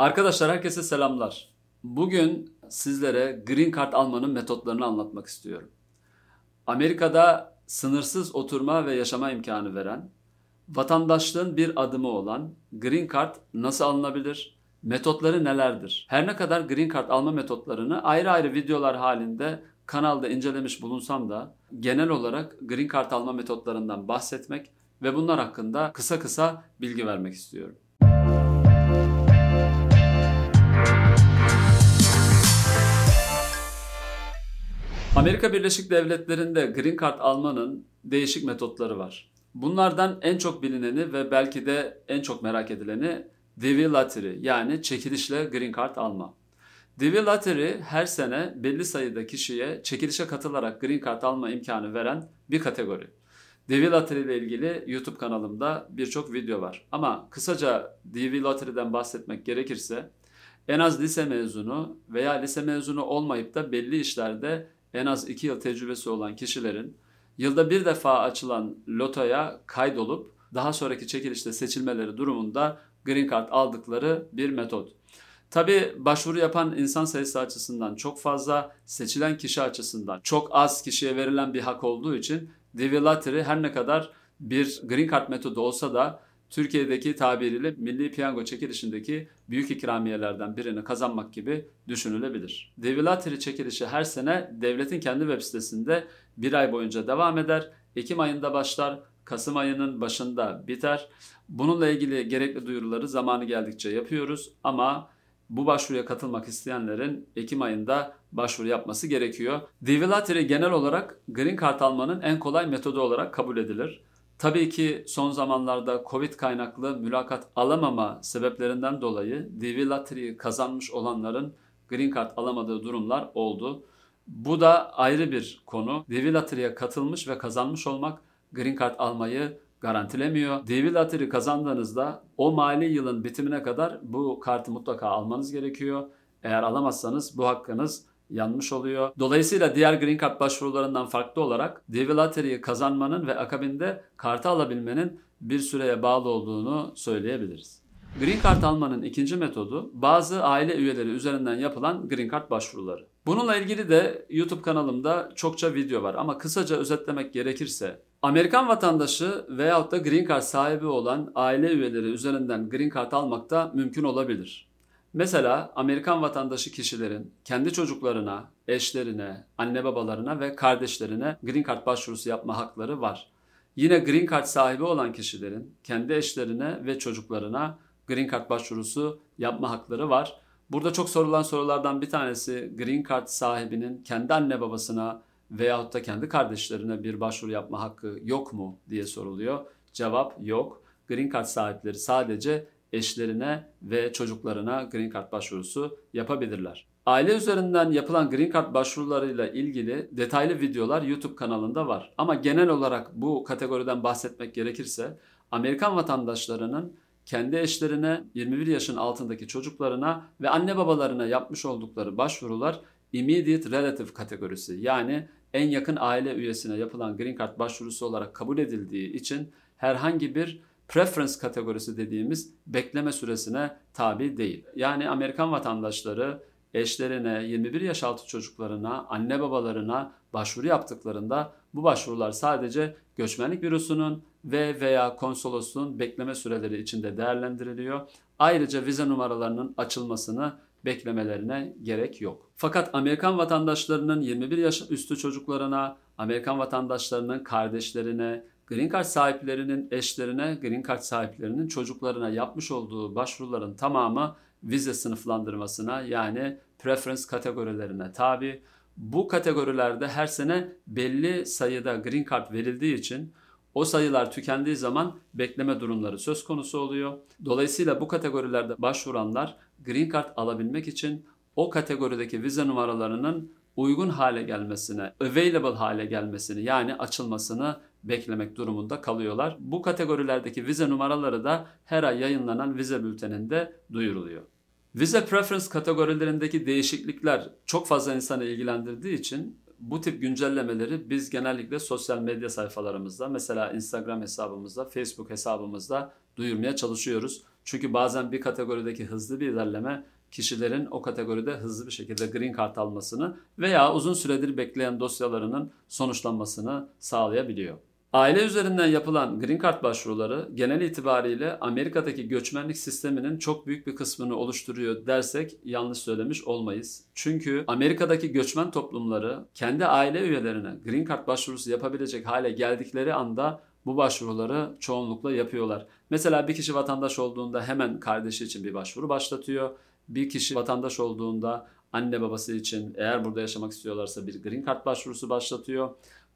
Arkadaşlar herkese selamlar. Bugün sizlere Green Card almanın metotlarını anlatmak istiyorum. Amerika'da sınırsız oturma ve yaşama imkanı veren, vatandaşlığın bir adımı olan Green Card nasıl alınabilir? Metotları nelerdir? Her ne kadar Green Card alma metotlarını ayrı ayrı videolar halinde kanalda incelemiş bulunsam da genel olarak Green Card alma metotlarından bahsetmek ve bunlar hakkında kısa kısa bilgi vermek istiyorum. Amerika Birleşik Devletleri'nde Green Card almanın değişik metotları var. Bunlardan en çok bilineni ve belki de en çok merak edileni DV Lottery yani çekilişle Green Card alma. DV Lottery her sene belli sayıda kişiye çekilişe katılarak Green Card alma imkanı veren bir kategori. DV Lottery ile ilgili YouTube kanalımda birçok video var. Ama kısaca DV Lottery'den bahsetmek gerekirse en az lise mezunu veya lise mezunu olmayıp da belli işlerde en az 2 yıl tecrübesi olan kişilerin yılda bir defa açılan lotoya kaydolup daha sonraki çekilişte seçilmeleri durumunda Green Card aldıkları bir metot. Tabi başvuru yapan insan sayısı açısından çok fazla, seçilen kişi açısından çok az kişiye verilen bir hak olduğu için DV Lottery her ne kadar bir Green Card metodu olsa da Türkiye'deki tabiriyle milli piyango çekilişindeki büyük ikramiyelerden birini kazanmak gibi düşünülebilir. Devilatri çekilişi her sene devletin kendi web sitesinde bir ay boyunca devam eder. Ekim ayında başlar, Kasım ayının başında biter. Bununla ilgili gerekli duyuruları zamanı geldikçe yapıyoruz ama bu başvuruya katılmak isteyenlerin Ekim ayında başvuru yapması gerekiyor. Devilatri genel olarak Green Card almanın en kolay metodu olarak kabul edilir. Tabii ki son zamanlarda Covid kaynaklı mülakat alamama sebeplerinden dolayı DV Lottery'yi kazanmış olanların Green Card alamadığı durumlar oldu. Bu da ayrı bir konu. DV Lottery'ye katılmış ve kazanmış olmak Green Card almayı garantilemiyor. DV Lottery kazandığınızda o mali yılın bitimine kadar bu kartı mutlaka almanız gerekiyor. Eğer alamazsanız bu hakkınız yanmış oluyor. Dolayısıyla diğer Green Card başvurularından farklı olarak DV Lottery'yi kazanmanın ve akabinde kartı alabilmenin bir süreye bağlı olduğunu söyleyebiliriz. Green Card almanın ikinci metodu bazı aile üyeleri üzerinden yapılan Green Card başvuruları. Bununla ilgili de YouTube kanalımda çokça video var ama kısaca özetlemek gerekirse Amerikan vatandaşı veyahut da Green Card sahibi olan aile üyeleri üzerinden Green Card almak da mümkün olabilir. Mesela Amerikan vatandaşı kişilerin kendi çocuklarına, eşlerine, anne babalarına ve kardeşlerine Green Card başvurusu yapma hakları var. Yine Green Card sahibi olan kişilerin kendi eşlerine ve çocuklarına Green Card başvurusu yapma hakları var. Burada çok sorulan sorulardan bir tanesi Green Card sahibinin kendi anne babasına veyahut da kendi kardeşlerine bir başvuru yapma hakkı yok mu diye soruluyor. Cevap yok. Green Card sahipleri sadece eşlerine ve çocuklarına Green Card başvurusu yapabilirler. Aile üzerinden yapılan Green Card başvurularıyla ilgili detaylı videolar YouTube kanalında var. Ama genel olarak bu kategoriden bahsetmek gerekirse Amerikan vatandaşlarının kendi eşlerine, 21 yaşın altındaki çocuklarına ve anne babalarına yapmış oldukları başvurular immediate relative kategorisi yani en yakın aile üyesine yapılan Green Card başvurusu olarak kabul edildiği için herhangi bir preference kategorisi dediğimiz bekleme süresine tabi değil. Yani Amerikan vatandaşları eşlerine, 21 yaş altı çocuklarına, anne babalarına başvuru yaptıklarında bu başvurular sadece göçmenlik bürosunun ve veya konsolosluğun bekleme süreleri içinde değerlendiriliyor. Ayrıca vize numaralarının açılmasını beklemelerine gerek yok. Fakat Amerikan vatandaşlarının 21 yaş üstü çocuklarına, Amerikan vatandaşlarının kardeşlerine, Green Card sahiplerinin eşlerine, Green Card sahiplerinin çocuklarına yapmış olduğu başvuruların tamamı vize sınıflandırmasına yani preference kategorilerine tabi. Bu kategorilerde her sene belli sayıda Green Card verildiği için o sayılar tükendiği zaman bekleme durumları söz konusu oluyor. Dolayısıyla bu kategorilerde başvuranlar Green Card alabilmek için o kategorideki vize numaralarının uygun hale gelmesine, available hale gelmesini yani açılmasını beklemek durumunda kalıyorlar. Bu kategorilerdeki vize numaraları da her ay yayınlanan vize bülteninde duyuruluyor. Vize preference kategorilerindeki değişiklikler çok fazla insanı ilgilendirdiği için bu tip güncellemeleri biz genellikle sosyal medya sayfalarımızda, mesela Instagram hesabımızda, Facebook hesabımızda duyurmaya çalışıyoruz. Çünkü bazen bir kategorideki hızlı bir ilerleme kişilerin o kategoride hızlı bir şekilde green card almasını veya uzun süredir bekleyen dosyalarının sonuçlanmasını sağlayabiliyor. Aile üzerinden yapılan Green Card başvuruları genel itibariyle Amerika'daki göçmenlik sisteminin çok büyük bir kısmını oluşturuyor dersek yanlış söylemiş olmayız. Çünkü Amerika'daki göçmen toplumları kendi aile üyelerine Green Card başvurusu yapabilecek hale geldikleri anda bu başvuruları çoğunlukla yapıyorlar. Mesela bir kişi vatandaş olduğunda hemen kardeşi için bir başvuru başlatıyor. Bir kişi vatandaş olduğunda anne babası için eğer burada yaşamak istiyorlarsa bir Green Card başvurusu başlatıyor.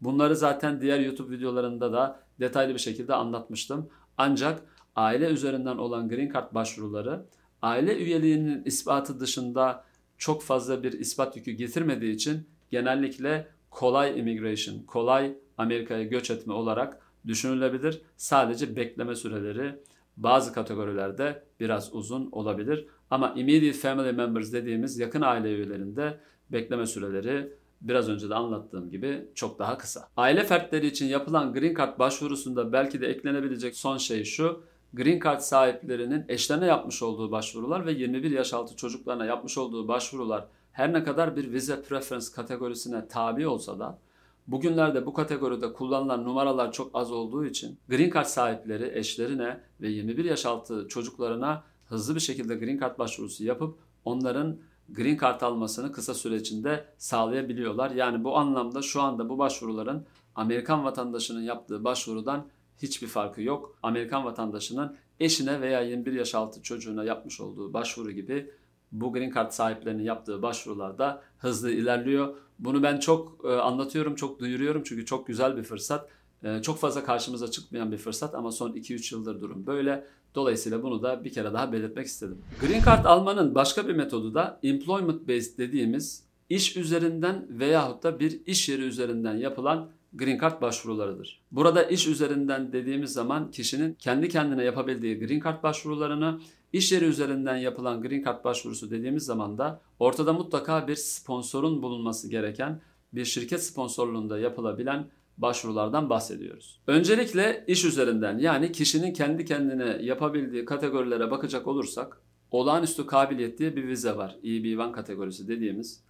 Bunları zaten diğer YouTube videolarında da detaylı bir şekilde anlatmıştım. Ancak aile üzerinden olan Green Card başvuruları aile üyeliğinin ispatı dışında çok fazla bir ispat yükü getirmediği için genellikle kolay immigration, kolay Amerika'ya göç etme olarak düşünülebilir. Sadece bekleme süreleri bazı kategorilerde biraz uzun olabilir. Ama immediate family members dediğimiz yakın aile üyelerinde bekleme süreleri biraz önce de anlattığım gibi çok daha kısa. Aile fertleri için yapılan Green Card başvurusunda belki de eklenebilecek son şey şu. Green Card sahiplerinin eşlerine yapmış olduğu başvurular ve 21 yaş altı çocuklarına yapmış olduğu başvurular her ne kadar bir vize preference kategorisine tabi olsa da bugünlerde bu kategoride kullanılan numaralar çok az olduğu için Green Card sahipleri eşlerine ve 21 yaş altı çocuklarına hızlı bir şekilde Green Card başvurusu yapıp onların Green Card almasını kısa süre içinde sağlayabiliyorlar. Yani bu anlamda şu anda bu başvuruların Amerikan vatandaşının yaptığı başvurudan hiçbir farkı yok. Amerikan vatandaşının eşine veya 21 yaş altı çocuğuna yapmış olduğu başvuru gibi bu Green Card sahiplerinin yaptığı başvurularda hızlı ilerliyor. Bunu ben çok e, anlatıyorum, çok duyuruyorum çünkü çok güzel bir fırsat. E, çok fazla karşımıza çıkmayan bir fırsat ama son 2-3 yıldır durum böyle. Dolayısıyla bunu da bir kere daha belirtmek istedim. Green Card almanın başka bir metodu da employment based dediğimiz iş üzerinden veyahut da bir iş yeri üzerinden yapılan Green Card başvurularıdır. Burada iş üzerinden dediğimiz zaman kişinin kendi kendine yapabildiği Green Card başvurularını iş yeri üzerinden yapılan Green Card başvurusu dediğimiz zaman da ortada mutlaka bir sponsorun bulunması gereken bir şirket sponsorluğunda yapılabilen başvurulardan bahsediyoruz. Öncelikle iş üzerinden yani kişinin kendi kendine yapabildiği kategorilere bakacak olursak olağanüstü kabiliyet diye bir vize var. EB1 kategorisi dediğimiz.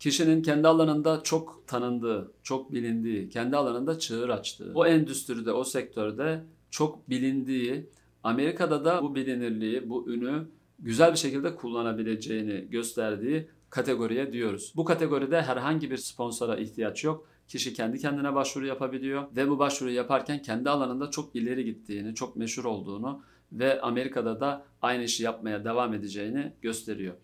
Kişinin kendi alanında çok tanındığı, çok bilindiği, kendi alanında çığır açtığı, o endüstride, o sektörde çok bilindiği, Amerika'da da bu bilinirliği, bu ünü güzel bir şekilde kullanabileceğini gösterdiği kategoriye diyoruz. Bu kategoride herhangi bir sponsora ihtiyaç yok. Kişi kendi kendine başvuru yapabiliyor ve bu başvuru yaparken kendi alanında çok ileri gittiğini, çok meşhur olduğunu ve Amerika'da da aynı işi yapmaya devam edeceğini gösteriyor.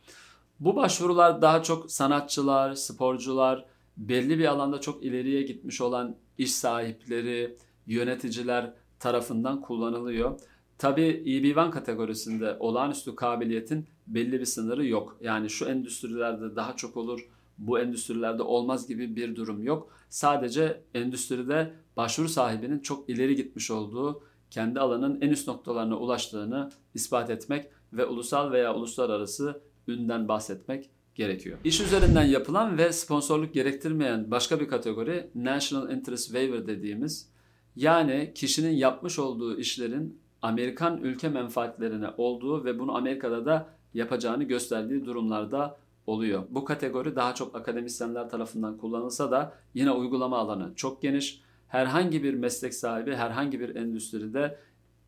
Bu başvurular daha çok sanatçılar, sporcular, belli bir alanda çok ileriye gitmiş olan iş sahipleri, yöneticiler tarafından kullanılıyor. Tabi EB1 kategorisinde olağanüstü kabiliyetin belli bir sınırı yok. Yani şu endüstrilerde daha çok olur, bu endüstrilerde olmaz gibi bir durum yok. Sadece endüstride başvuru sahibinin çok ileri gitmiş olduğu, kendi alanın en üst noktalarına ulaştığını ispat etmek ve ulusal veya uluslararası ünden bahsetmek gerekiyor. İş üzerinden yapılan ve sponsorluk gerektirmeyen başka bir kategori National Interest Waiver dediğimiz yani kişinin yapmış olduğu işlerin Amerikan ülke menfaatlerine olduğu ve bunu Amerika'da da yapacağını gösterdiği durumlarda oluyor. Bu kategori daha çok akademisyenler tarafından kullanılsa da yine uygulama alanı çok geniş. Herhangi bir meslek sahibi herhangi bir endüstride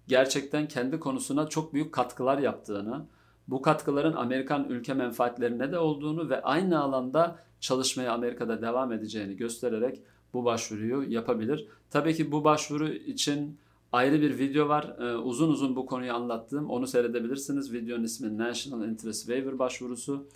gerçekten kendi konusuna çok büyük katkılar yaptığını, bu katkıların Amerikan ülke menfaatlerine de olduğunu ve aynı alanda çalışmaya Amerika'da devam edeceğini göstererek bu başvuruyu yapabilir. Tabii ki bu başvuru için ayrı bir video var. Ee, uzun uzun bu konuyu anlattığım. Onu seyredebilirsiniz. Videonun ismi National Interest Waiver başvurusu.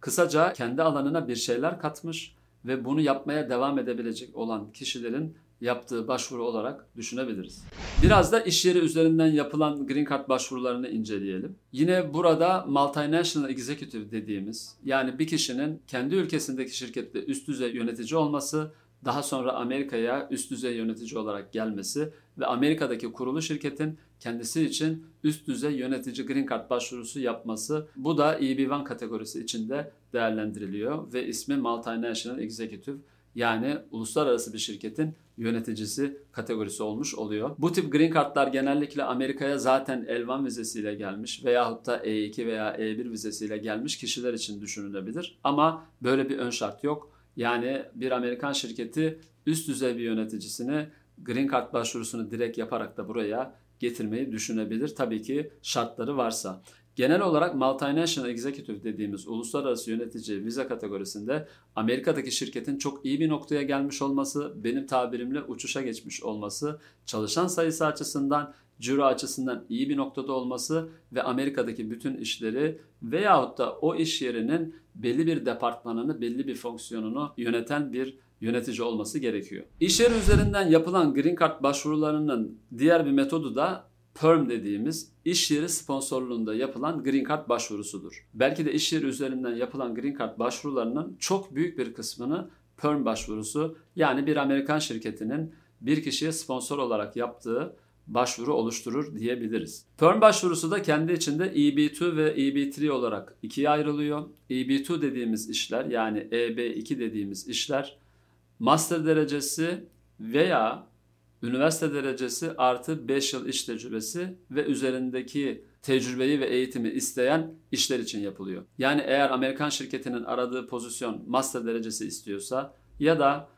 Kısaca kendi alanına bir şeyler katmış ve bunu yapmaya devam edebilecek olan kişilerin yaptığı başvuru olarak düşünebiliriz. Biraz da iş yeri üzerinden yapılan Green Card başvurularını inceleyelim. Yine burada multinational executive dediğimiz yani bir kişinin kendi ülkesindeki şirkette üst düzey yönetici olması, daha sonra Amerika'ya üst düzey yönetici olarak gelmesi ve Amerika'daki kurulu şirketin kendisi için üst düzey yönetici Green Card başvurusu yapması. Bu da EB1 kategorisi içinde değerlendiriliyor ve ismi Multinational Executive Yani uluslararası bir şirketin yöneticisi kategorisi olmuş oluyor. Bu tip green card'lar genellikle Amerika'ya zaten L1 vizesiyle gelmiş veyahut da E2 veya E1 vizesiyle gelmiş kişiler için düşünülebilir. Ama böyle bir ön şart yok. Yani bir Amerikan şirketi üst düzey bir yöneticisini green card başvurusunu direkt yaparak da buraya getirmeyi düşünebilir. Tabii ki şartları varsa. Genel olarak multinational executive dediğimiz uluslararası yönetici vize kategorisinde Amerika'daki şirketin çok iyi bir noktaya gelmiş olması, benim tabirimle uçuşa geçmiş olması, çalışan sayısı açısından, ciro açısından iyi bir noktada olması ve Amerika'daki bütün işleri veyahut da o iş yerinin belli bir departmanını, belli bir fonksiyonunu yöneten bir yönetici olması gerekiyor. İş yeri üzerinden yapılan Green Card başvurularının diğer bir metodu da PERM dediğimiz iş yeri sponsorluğunda yapılan Green Card başvurusudur. Belki de iş yeri üzerinden yapılan Green Card başvurularının çok büyük bir kısmını PERM başvurusu yani bir Amerikan şirketinin bir kişiye sponsor olarak yaptığı başvuru oluşturur diyebiliriz. PERM başvurusu da kendi içinde EB2 ve EB3 olarak ikiye ayrılıyor. EB2 dediğimiz işler yani EB2 dediğimiz işler master derecesi veya üniversite derecesi artı 5 yıl iş tecrübesi ve üzerindeki tecrübeyi ve eğitimi isteyen işler için yapılıyor. Yani eğer Amerikan şirketinin aradığı pozisyon master derecesi istiyorsa ya da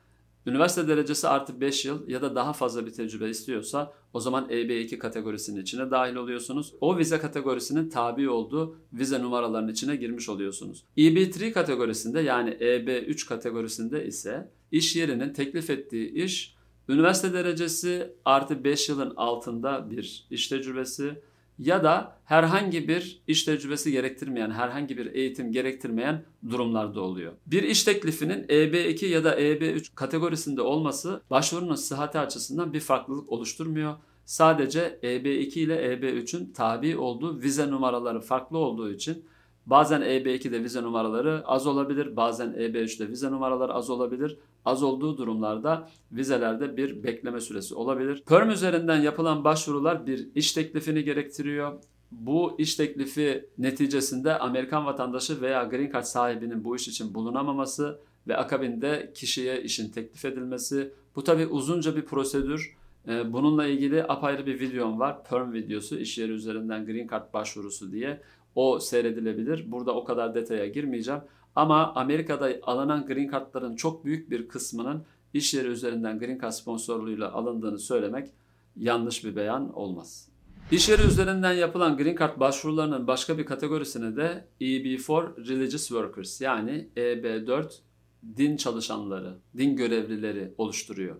üniversite derecesi artı 5 yıl ya da daha fazla bir tecrübe istiyorsa o zaman EB2 kategorisinin içine dahil oluyorsunuz. O vize kategorisinin tabi olduğu vize numaralarının içine girmiş oluyorsunuz. EB3 kategorisinde yani EB3 kategorisinde ise iş yerinin teklif ettiği iş üniversite derecesi artı 5 yılın altında bir iş tecrübesi ya da herhangi bir iş tecrübesi gerektirmeyen, herhangi bir eğitim gerektirmeyen durumlarda oluyor. Bir iş teklifinin EB2 ya da EB3 kategorisinde olması başvurunun sıhhati açısından bir farklılık oluşturmuyor. Sadece EB2 ile EB3'ün tabi olduğu vize numaraları farklı olduğu için Bazen EB2'de vize numaraları az olabilir, bazen EB3'de vize numaraları az olabilir. Az olduğu durumlarda vizelerde bir bekleme süresi olabilir. Perm üzerinden yapılan başvurular bir iş teklifini gerektiriyor. Bu iş teklifi neticesinde Amerikan vatandaşı veya green card sahibinin bu iş için bulunamaması ve akabinde kişiye işin teklif edilmesi. Bu tabi uzunca bir prosedür. Ee, bununla ilgili apayrı bir videom var. Perm videosu iş yeri üzerinden green card başvurusu diye. O seyredilebilir. Burada o kadar detaya girmeyeceğim. Ama Amerika'da alınan green card'ların çok büyük bir kısmının iş yeri üzerinden green card sponsorluğuyla alındığını söylemek yanlış bir beyan olmaz. İş yeri üzerinden yapılan green card başvurularının başka bir kategorisine de EB4 Religious Workers yani EB4 din çalışanları, din görevlileri oluşturuyor.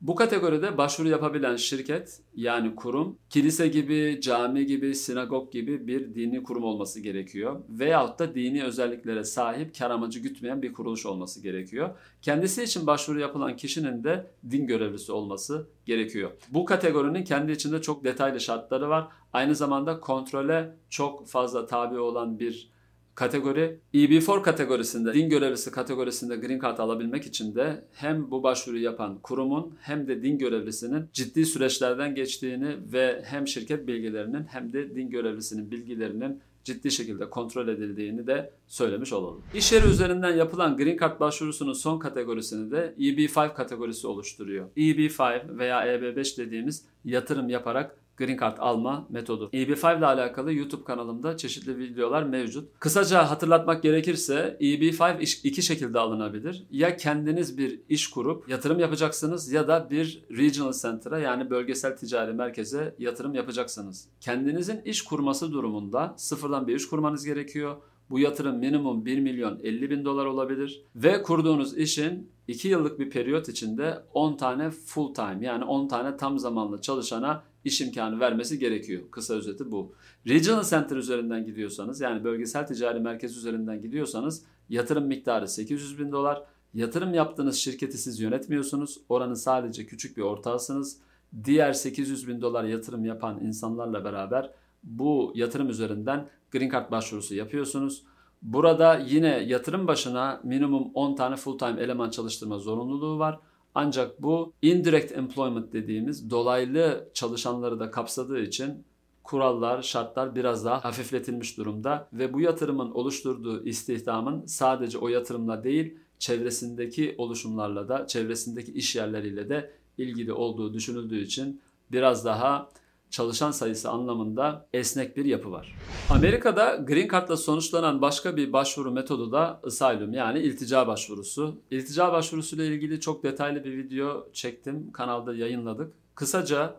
Bu kategoride başvuru yapabilen şirket yani kurum kilise gibi, cami gibi, sinagog gibi bir dini kurum olması gerekiyor. Veyahut da dini özelliklere sahip kar amacı gütmeyen bir kuruluş olması gerekiyor. Kendisi için başvuru yapılan kişinin de din görevlisi olması gerekiyor. Bu kategorinin kendi içinde çok detaylı şartları var. Aynı zamanda kontrole çok fazla tabi olan bir kategori EB4 kategorisinde, din görevlisi kategorisinde green card alabilmek için de hem bu başvuru yapan kurumun hem de din görevlisinin ciddi süreçlerden geçtiğini ve hem şirket bilgilerinin hem de din görevlisinin bilgilerinin ciddi şekilde kontrol edildiğini de söylemiş olalım. İş yeri üzerinden yapılan Green Card başvurusunun son kategorisini de EB5 kategorisi oluşturuyor. EB5 veya EB5 dediğimiz yatırım yaparak Green Card alma metodu. EB5 ile alakalı YouTube kanalımda çeşitli videolar mevcut. Kısaca hatırlatmak gerekirse EB5 iki şekilde alınabilir. Ya kendiniz bir iş kurup yatırım yapacaksınız ya da bir regional center'a yani bölgesel ticari merkeze yatırım yapacaksınız. Kendinizin iş kurması durumunda sıfırdan bir iş kurmanız gerekiyor. Bu yatırım minimum 1 milyon 50 bin dolar olabilir. Ve kurduğunuz işin 2 yıllık bir periyot içinde 10 tane full time yani 10 tane tam zamanlı çalışana iş imkanı vermesi gerekiyor. Kısa özeti bu. Regional Center üzerinden gidiyorsanız yani bölgesel ticari merkez üzerinden gidiyorsanız yatırım miktarı 800 bin dolar. Yatırım yaptığınız şirketi siz yönetmiyorsunuz. Oranın sadece küçük bir ortağısınız. Diğer 800 bin dolar yatırım yapan insanlarla beraber bu yatırım üzerinden Green Card başvurusu yapıyorsunuz. Burada yine yatırım başına minimum 10 tane full time eleman çalıştırma zorunluluğu var. Ancak bu indirect employment dediğimiz dolaylı çalışanları da kapsadığı için kurallar, şartlar biraz daha hafifletilmiş durumda ve bu yatırımın oluşturduğu istihdamın sadece o yatırımla değil çevresindeki oluşumlarla da çevresindeki iş yerleriyle de ilgili olduğu düşünüldüğü için biraz daha çalışan sayısı anlamında esnek bir yapı var. Amerika'da Green Card'la sonuçlanan başka bir başvuru metodu da asylum yani iltica başvurusu. İltica başvurusu ile ilgili çok detaylı bir video çektim. Kanalda yayınladık. Kısaca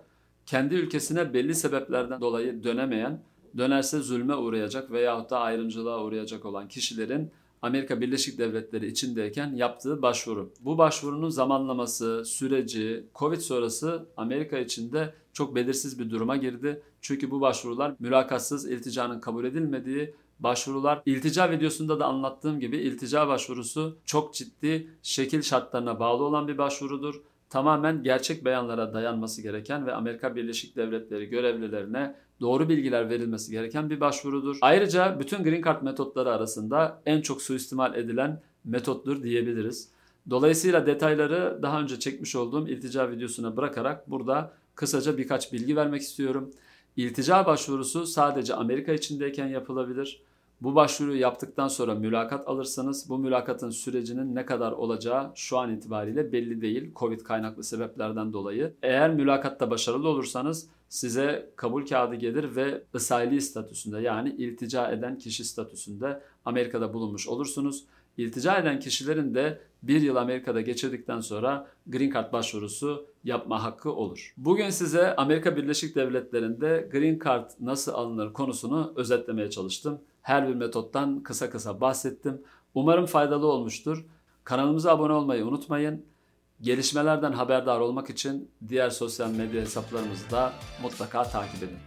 kendi ülkesine belli sebeplerden dolayı dönemeyen, dönerse zulme uğrayacak veyahut da ayrımcılığa uğrayacak olan kişilerin Amerika Birleşik Devletleri içindeyken yaptığı başvuru. Bu başvurunun zamanlaması, süreci, Covid sonrası Amerika içinde çok belirsiz bir duruma girdi. Çünkü bu başvurular mülakatsız ilticanın kabul edilmediği başvurular. İltica videosunda da anlattığım gibi iltica başvurusu çok ciddi şekil şartlarına bağlı olan bir başvurudur tamamen gerçek beyanlara dayanması gereken ve Amerika Birleşik Devletleri görevlilerine doğru bilgiler verilmesi gereken bir başvurudur. Ayrıca bütün Green Card metotları arasında en çok suistimal edilen metottur diyebiliriz. Dolayısıyla detayları daha önce çekmiş olduğum iltica videosuna bırakarak burada kısaca birkaç bilgi vermek istiyorum. İltica başvurusu sadece Amerika içindeyken yapılabilir. Bu başvuruyu yaptıktan sonra mülakat alırsanız bu mülakatın sürecinin ne kadar olacağı şu an itibariyle belli değil. Covid kaynaklı sebeplerden dolayı. Eğer mülakatta başarılı olursanız size kabul kağıdı gelir ve ısayli statüsünde yani iltica eden kişi statüsünde Amerika'da bulunmuş olursunuz. İltica eden kişilerin de bir yıl Amerika'da geçirdikten sonra Green Card başvurusu yapma hakkı olur. Bugün size Amerika Birleşik Devletleri'nde Green Card nasıl alınır konusunu özetlemeye çalıştım. Her bir metottan kısa kısa bahsettim. Umarım faydalı olmuştur. Kanalımıza abone olmayı unutmayın. Gelişmelerden haberdar olmak için diğer sosyal medya hesaplarımızı da mutlaka takip edin.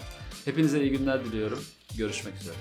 Hepinize iyi günler diliyorum. Görüşmek üzere.